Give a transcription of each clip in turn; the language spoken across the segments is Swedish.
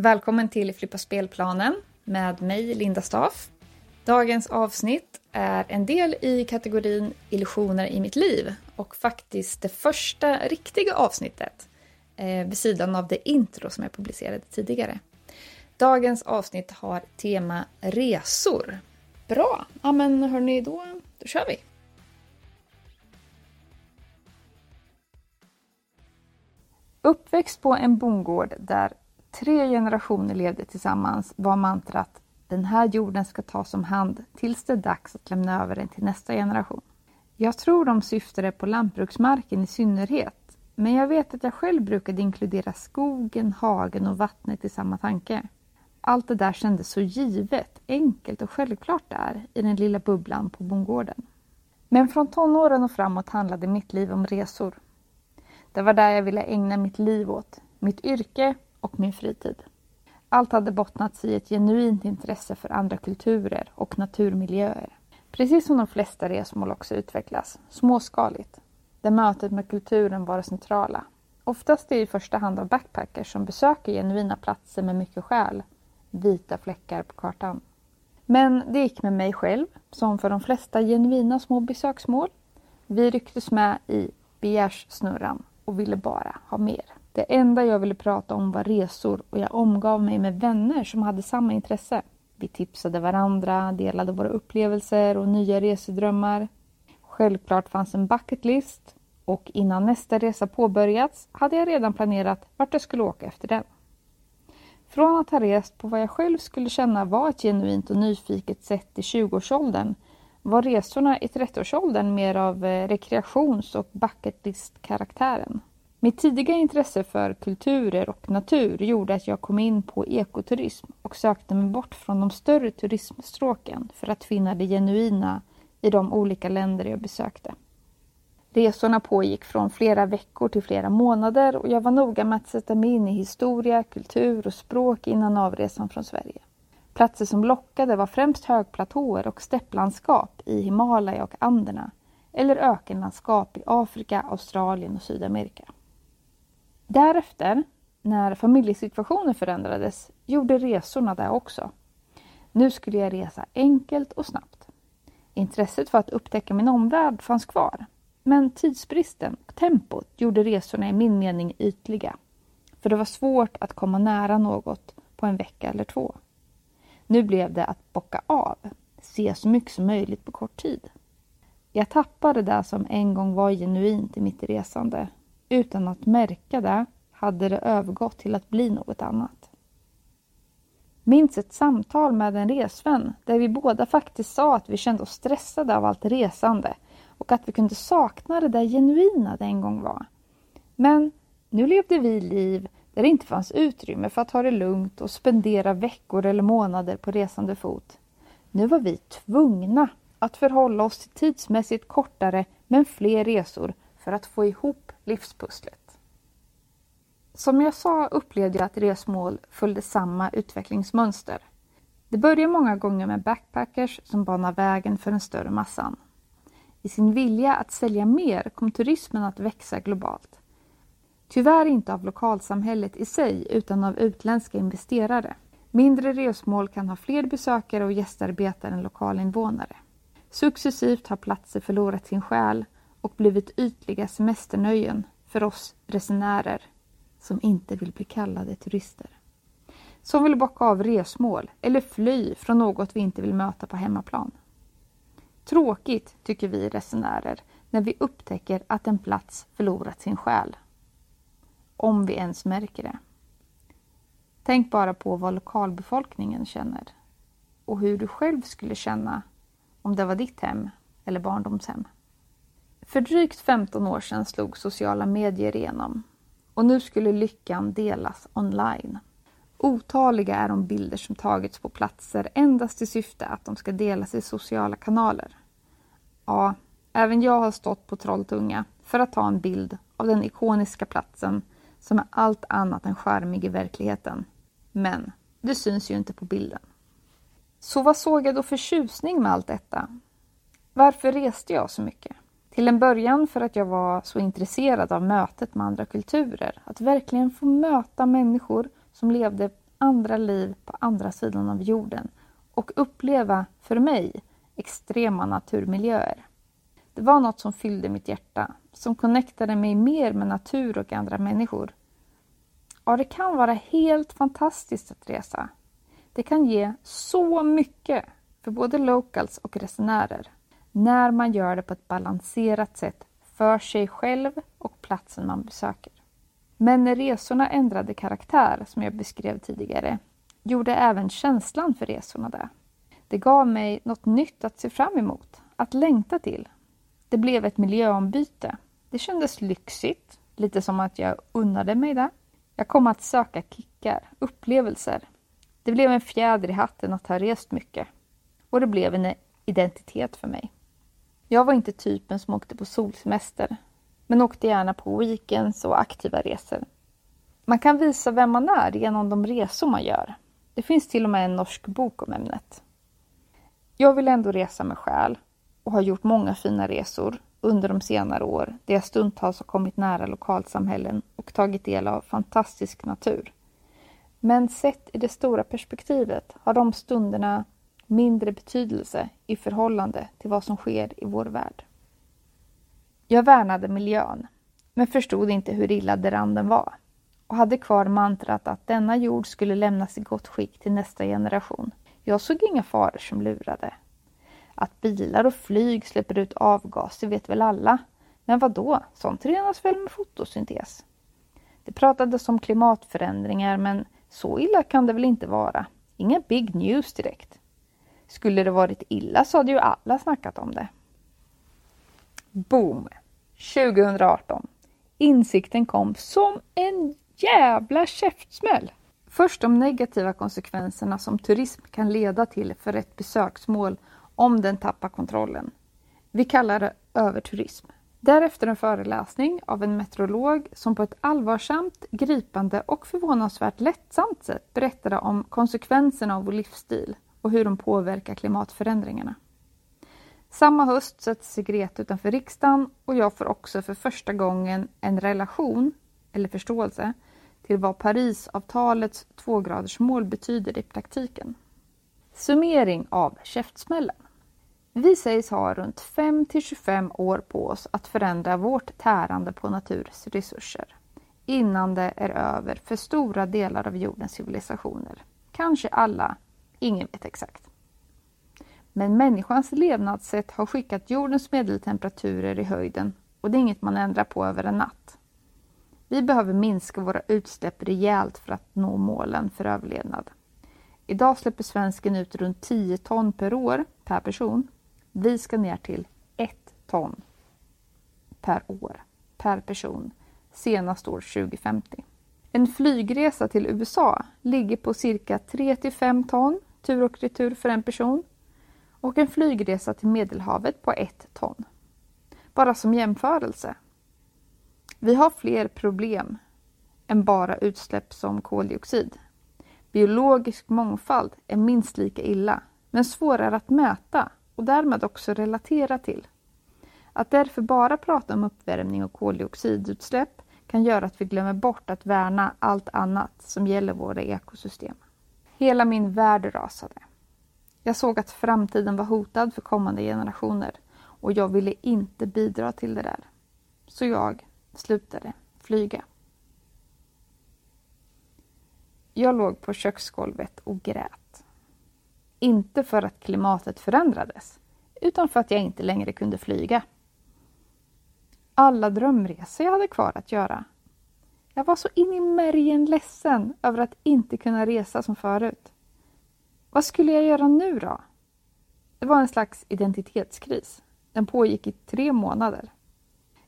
Välkommen till Flippa spelplanen med mig Linda Staff. Dagens avsnitt är en del i kategorin illusioner i mitt liv och faktiskt det första riktiga avsnittet eh, vid sidan av det intro som jag publicerade tidigare. Dagens avsnitt har tema resor. Bra! Ja men hörni, då, då kör vi! Uppväxt på en bondgård där tre generationer levde tillsammans var mantrat den här jorden ska tas om hand tills det är dags att lämna över den till nästa generation. Jag tror de syftade på lantbruksmarken i synnerhet, men jag vet att jag själv brukade inkludera skogen, hagen och vattnet i samma tanke. Allt det där kändes så givet, enkelt och självklart där i den lilla bubblan på bondgården. Men från tonåren och framåt handlade mitt liv om resor. Det var där jag ville ägna mitt liv åt, mitt yrke och min fritid. Allt hade bottnats i ett genuint intresse för andra kulturer och naturmiljöer. Precis som de flesta resmål också utvecklas, småskaligt, där mötet med kulturen var det centrala. Oftast är det i första hand av backpackers som besöker genuina platser med mycket själ, vita fläckar på kartan. Men det gick med mig själv, som för de flesta genuina små besöksmål. Vi rycktes med i begärssnurran och ville bara ha mer. Det enda jag ville prata om var resor och jag omgav mig med vänner som hade samma intresse. Vi tipsade varandra, delade våra upplevelser och nya resedrömmar. Självklart fanns en bucketlist och innan nästa resa påbörjats hade jag redan planerat vart jag skulle åka efter den. Från att ha rest på vad jag själv skulle känna var ett genuint och nyfiket sätt i 20-årsåldern var resorna i 30-årsåldern mer av eh, rekreations och bucketlist-karaktären. Mitt tidiga intresse för kulturer och natur gjorde att jag kom in på ekoturism och sökte mig bort från de större turismstråken för att finna det genuina i de olika länder jag besökte. Resorna pågick från flera veckor till flera månader och jag var noga med att sätta mig in i historia, kultur och språk innan avresan från Sverige. Platser som lockade var främst högplatåer och stepplandskap i Himalaya och Anderna eller ökenlandskap i Afrika, Australien och Sydamerika. Därefter, när familjesituationen förändrades, gjorde resorna det också. Nu skulle jag resa enkelt och snabbt. Intresset för att upptäcka min omvärld fanns kvar. Men tidsbristen och tempot gjorde resorna i min mening ytliga. För det var svårt att komma nära något på en vecka eller två. Nu blev det att bocka av, se så mycket som möjligt på kort tid. Jag tappade det som en gång var genuint i mitt resande utan att märka det hade det övergått till att bli något annat. Minns ett samtal med en resvän där vi båda faktiskt sa att vi kände oss stressade av allt resande och att vi kunde sakna det där genuina det en gång var. Men nu levde vi liv där det inte fanns utrymme för att ta det lugnt och spendera veckor eller månader på resande fot. Nu var vi tvungna att förhålla oss till tidsmässigt kortare men fler resor för att få ihop livspusslet. Som jag sa upplevde jag att resmål följde samma utvecklingsmönster. Det börjar många gånger med backpackers som banar vägen för den större massan. I sin vilja att sälja mer kom turismen att växa globalt. Tyvärr inte av lokalsamhället i sig utan av utländska investerare. Mindre resmål kan ha fler besökare och gästarbetare än lokalinvånare. Successivt har platser förlorat sin själ och blivit ytliga semesternöjen för oss resenärer som inte vill bli kallade turister. Som vill bocka av resmål eller fly från något vi inte vill möta på hemmaplan. Tråkigt, tycker vi resenärer, när vi upptäcker att en plats förlorat sin själ. Om vi ens märker det. Tänk bara på vad lokalbefolkningen känner och hur du själv skulle känna om det var ditt hem eller barndomshem. För drygt 15 år sedan slog sociala medier igenom och nu skulle lyckan delas online. Otaliga är de bilder som tagits på platser endast i syfte att de ska delas i sociala kanaler. Ja, även jag har stått på Trolltunga för att ta en bild av den ikoniska platsen som är allt annat än charmig i verkligheten. Men det syns ju inte på bilden. Så vad såg jag då för tjusning med allt detta? Varför reste jag så mycket? Till en början för att jag var så intresserad av mötet med andra kulturer. Att verkligen få möta människor som levde andra liv på andra sidan av jorden och uppleva, för mig, extrema naturmiljöer. Det var något som fyllde mitt hjärta, som connectade mig mer med natur och andra människor. Ja, det kan vara helt fantastiskt att resa. Det kan ge så mycket för både locals och resenärer när man gör det på ett balanserat sätt för sig själv och platsen man besöker. Men när resorna ändrade karaktär, som jag beskrev tidigare, gjorde även känslan för resorna det. Det gav mig något nytt att se fram emot, att längta till. Det blev ett miljöombyte. Det kändes lyxigt, lite som att jag unnade mig det. Jag kom att söka kickar, upplevelser. Det blev en fjäder i hatten att ha rest mycket. Och det blev en identitet för mig. Jag var inte typen som åkte på solsemester, men åkte gärna på weekends och aktiva resor. Man kan visa vem man är genom de resor man gör. Det finns till och med en norsk bok om ämnet. Jag vill ändå resa med själ och har gjort många fina resor under de senare år där jag stundtals har kommit nära lokalsamhällen och tagit del av fantastisk natur. Men sett i det stora perspektivet har de stunderna mindre betydelse i förhållande till vad som sker i vår värld. Jag värnade miljön, men förstod inte hur illa däran den var och hade kvar mantrat att denna jord skulle lämnas i gott skick till nästa generation. Jag såg inga faror som lurade. Att bilar och flyg släpper ut avgaser vet väl alla. Men vad då? sånt renas väl med fotosyntes? Det pratades om klimatförändringar men så illa kan det väl inte vara. Inga big news direkt. Skulle det varit illa så hade ju alla snackat om det. Boom! 2018. Insikten kom som en jävla käftsmäll. Först de negativa konsekvenserna som turism kan leda till för ett besöksmål om den tappar kontrollen. Vi kallar det överturism. Därefter en föreläsning av en meteorolog som på ett allvarsamt, gripande och förvånansvärt lättsamt sätt berättade om konsekvenserna av vår livsstil och hur de påverkar klimatförändringarna. Samma höst sätter sig Greta utanför riksdagen och jag får också för första gången en relation, eller förståelse, till vad Parisavtalets tvågradersmål betyder i praktiken. Summering av käftsmällen. Vi sägs ha runt 5 till 25 år på oss att förändra vårt tärande på naturresurser innan det är över för stora delar av jordens civilisationer. Kanske alla, ingen vet exakt. Men människans levnadssätt har skickat jordens medeltemperaturer i höjden och det är inget man ändrar på över en natt. Vi behöver minska våra utsläpp rejält för att nå målen för överlevnad. Idag släpper svensken ut runt 10 ton per år per person. Vi ska ner till 1 ton per år per person senast år 2050. En flygresa till USA ligger på cirka 3 till 5 ton tur och retur för en person och en flygresa till Medelhavet på ett ton. Bara som jämförelse. Vi har fler problem än bara utsläpp som koldioxid. Biologisk mångfald är minst lika illa, men svårare att mäta och därmed också relatera till. Att därför bara prata om uppvärmning och koldioxidutsläpp kan göra att vi glömmer bort att värna allt annat som gäller våra ekosystem. Hela min värld rasade. Jag såg att framtiden var hotad för kommande generationer och jag ville inte bidra till det där. Så jag slutade flyga. Jag låg på köksgolvet och grät. Inte för att klimatet förändrades, utan för att jag inte längre kunde flyga. Alla drömresor jag hade kvar att göra. Jag var så in i märgen ledsen över att inte kunna resa som förut. Vad skulle jag göra nu då? Det var en slags identitetskris. Den pågick i tre månader.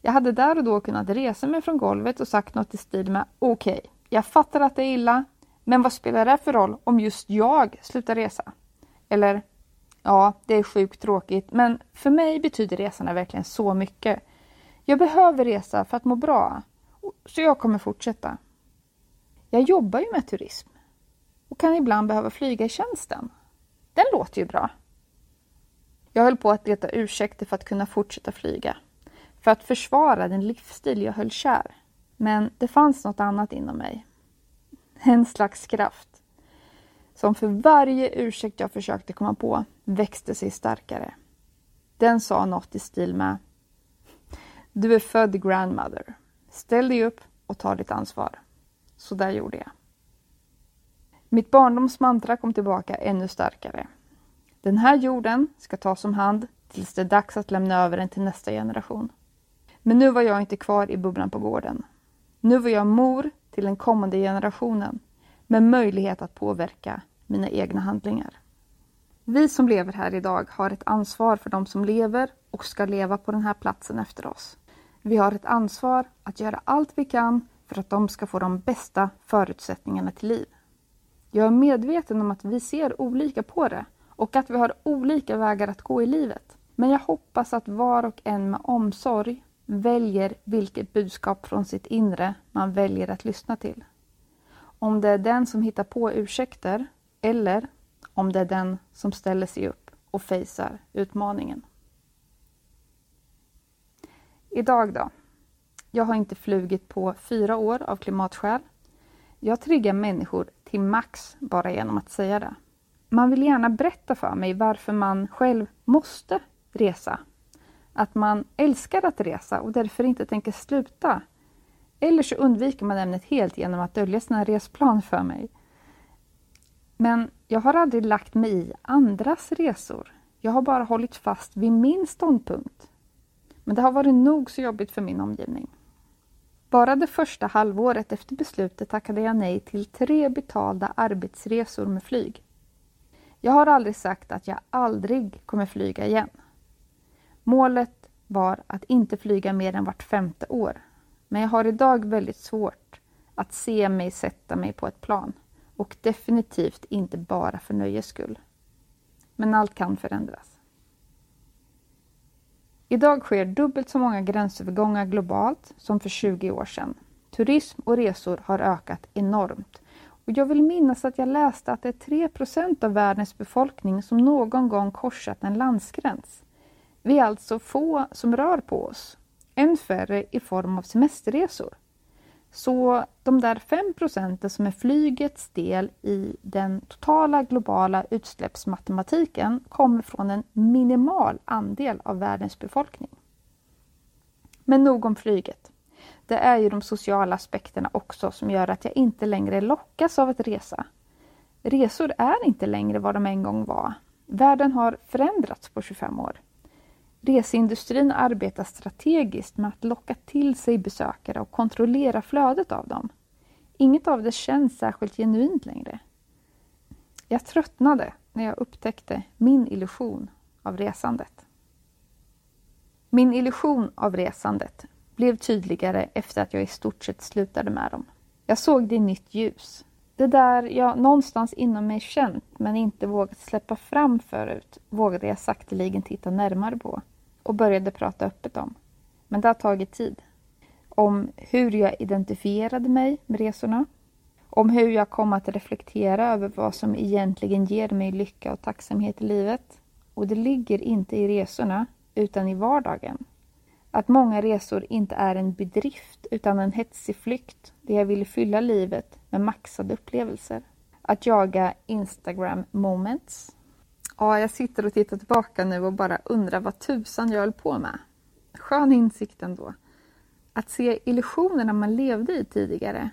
Jag hade där och då kunnat resa mig från golvet och sagt något i stil med Okej, okay, jag fattar att det är illa, men vad spelar det för roll om just jag slutar resa? Eller Ja, det är sjukt tråkigt, men för mig betyder resorna verkligen så mycket. Jag behöver resa för att må bra, så jag kommer fortsätta. Jag jobbar ju med turism och kan ibland behöva flyga i tjänsten. Den låter ju bra. Jag höll på att leta ursäkter för att kunna fortsätta flyga. För att försvara den livsstil jag höll kär. Men det fanns något annat inom mig. En slags kraft. som för varje ursäkt jag försökte komma på växte sig starkare. Den sa något i stil med Du är född grandmother. Ställ dig upp och ta ditt ansvar. Så där gjorde jag. Mitt barndomsmantra kom tillbaka ännu starkare. Den här jorden ska tas om hand tills det är dags att lämna över den till nästa generation. Men nu var jag inte kvar i bubblan på gården. Nu var jag mor till den kommande generationen med möjlighet att påverka mina egna handlingar. Vi som lever här idag har ett ansvar för de som lever och ska leva på den här platsen efter oss. Vi har ett ansvar att göra allt vi kan för att de ska få de bästa förutsättningarna till liv. Jag är medveten om att vi ser olika på det och att vi har olika vägar att gå i livet. Men jag hoppas att var och en med omsorg väljer vilket budskap från sitt inre man väljer att lyssna till. Om det är den som hittar på ursäkter eller om det är den som ställer sig upp och fejsar utmaningen. Idag då? Jag har inte flugit på fyra år av klimatskäl. Jag triggar människor till max bara genom att säga det. Man vill gärna berätta för mig varför man själv måste resa. Att man älskar att resa och därför inte tänker sluta. Eller så undviker man ämnet helt genom att dölja sina resplan för mig. Men jag har aldrig lagt mig i andras resor. Jag har bara hållit fast vid min ståndpunkt. Men det har varit nog så jobbigt för min omgivning. Bara det första halvåret efter beslutet tackade jag nej till tre betalda arbetsresor med flyg. Jag har aldrig sagt att jag aldrig kommer flyga igen. Målet var att inte flyga mer än vart femte år. Men jag har idag väldigt svårt att se mig sätta mig på ett plan och definitivt inte bara för nöjes skull. Men allt kan förändras. Idag sker dubbelt så många gränsövergångar globalt som för 20 år sedan. Turism och resor har ökat enormt. Och jag vill minnas att jag läste att det är 3% av världens befolkning som någon gång korsat en landsgräns. Vi är alltså få som rör på oss, än färre i form av semesterresor. Så de där 5 procenten som är flygets del i den totala globala utsläppsmatematiken kommer från en minimal andel av världens befolkning. Men nog om flyget. Det är ju de sociala aspekterna också som gör att jag inte längre lockas av att resa. Resor är inte längre vad de en gång var. Världen har förändrats på 25 år. Reseindustrin arbetar strategiskt med att locka till sig besökare och kontrollera flödet av dem. Inget av det känns särskilt genuint längre. Jag tröttnade när jag upptäckte min illusion av resandet. Min illusion av resandet blev tydligare efter att jag i stort sett slutade med dem. Jag såg det i nytt ljus. Det där jag någonstans inom mig känt men inte vågat släppa fram förut vågade jag sakteligen titta närmare på och började prata öppet om. Men det har tagit tid. Om hur jag identifierade mig med resorna. Om hur jag kom att reflektera över vad som egentligen ger mig lycka och tacksamhet i livet. Och det ligger inte i resorna, utan i vardagen. Att många resor inte är en bedrift utan en hetsig flykt där jag ville fylla livet med maxade upplevelser. Att jaga Instagram moments Ja, jag sitter och tittar tillbaka nu och bara undrar vad tusan jag höll på med. Skön insikt ändå. Att se illusionerna man levde i tidigare.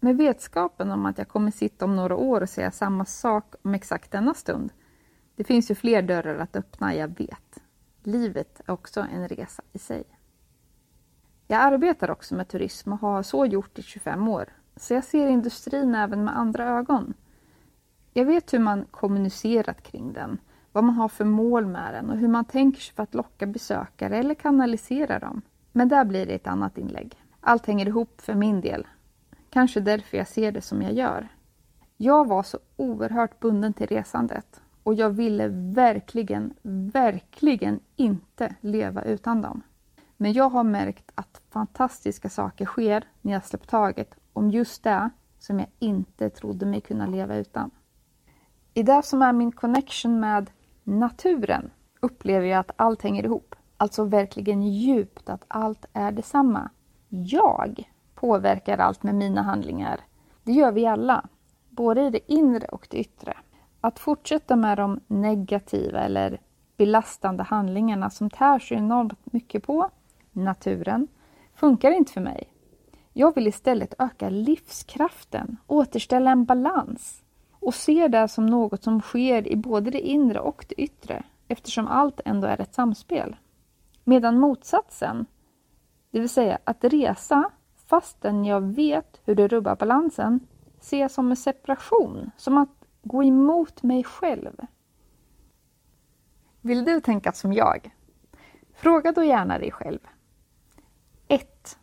Med vetskapen om att jag kommer sitta om några år och säga samma sak om exakt denna stund. Det finns ju fler dörrar att öppna, jag vet. Livet är också en resa i sig. Jag arbetar också med turism och har så gjort i 25 år. Så jag ser industrin även med andra ögon. Jag vet hur man kommunicerat kring den, vad man har för mål med den och hur man tänker sig för att locka besökare eller kanalisera dem. Men där blir det ett annat inlägg. Allt hänger ihop för min del. Kanske därför jag ser det som jag gör. Jag var så oerhört bunden till resandet och jag ville verkligen, verkligen inte leva utan dem. Men jag har märkt att fantastiska saker sker när jag släppt taget om just det som jag inte trodde mig kunna leva utan. I det som är min connection med naturen upplever jag att allt hänger ihop. Alltså verkligen djupt, att allt är detsamma. Jag påverkar allt med mina handlingar. Det gör vi alla. både i det inre och det yttre. Att fortsätta med de negativa eller belastande handlingarna som tär sig enormt mycket på naturen funkar inte för mig. Jag vill istället öka livskraften, återställa en balans och ser det som något som sker i både det inre och det yttre eftersom allt ändå är ett samspel. Medan motsatsen, det vill säga att resa fastän jag vet hur det rubbar balansen, ser jag som en separation, som att gå emot mig själv. Vill du tänka som jag? Fråga då gärna dig själv. 1.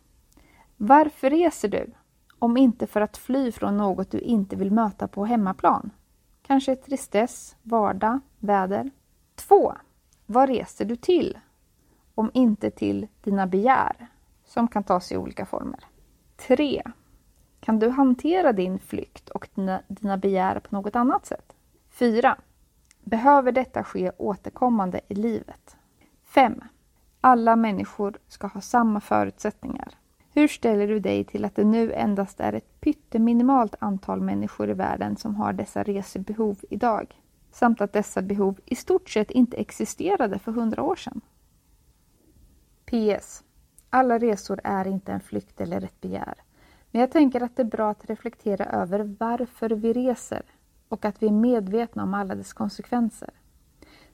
Varför reser du? Om inte för att fly från något du inte vill möta på hemmaplan. Kanske tristess, vardag, väder. 2. Vad reser du till? Om inte till dina begär, som kan ta sig i olika former. 3. Kan du hantera din flykt och dina, dina begär på något annat sätt? 4. Behöver detta ske återkommande i livet? 5. Alla människor ska ha samma förutsättningar. Hur ställer du dig till att det nu endast är ett pytteminimalt antal människor i världen som har dessa resebehov idag? Samt att dessa behov i stort sett inte existerade för hundra år sedan. PS. Alla resor är inte en flykt eller ett begär. Men jag tänker att det är bra att reflektera över varför vi reser och att vi är medvetna om alla dess konsekvenser.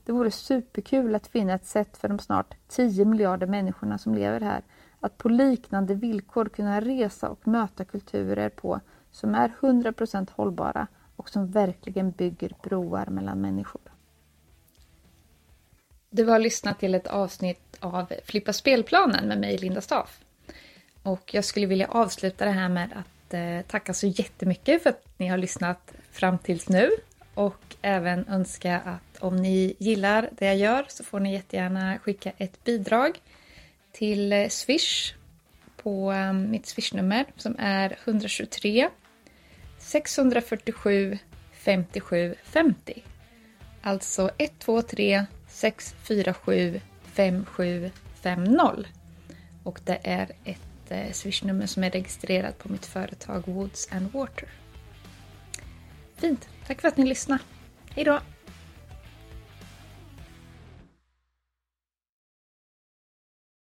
Det vore superkul att finna ett sätt för de snart 10 miljarder människorna som lever här att på liknande villkor kunna resa och möta kulturer på som är 100% hållbara och som verkligen bygger broar mellan människor. Du har lyssnat till ett avsnitt av Flippa spelplanen med mig, Linda Staff. Och jag skulle vilja avsluta det här med att eh, tacka så jättemycket för att ni har lyssnat fram tills nu. Och även önska att om ni gillar det jag gör så får ni jättegärna skicka ett bidrag till eh, Swish på mitt mitt swishnummer som är 123 647 57 50. Alltså 123 647 5750. Och det är ett eh, swishnummer som är registrerat på mitt företag Woods and Water. Fint! Tack för att ni lyssnade. Hejdå!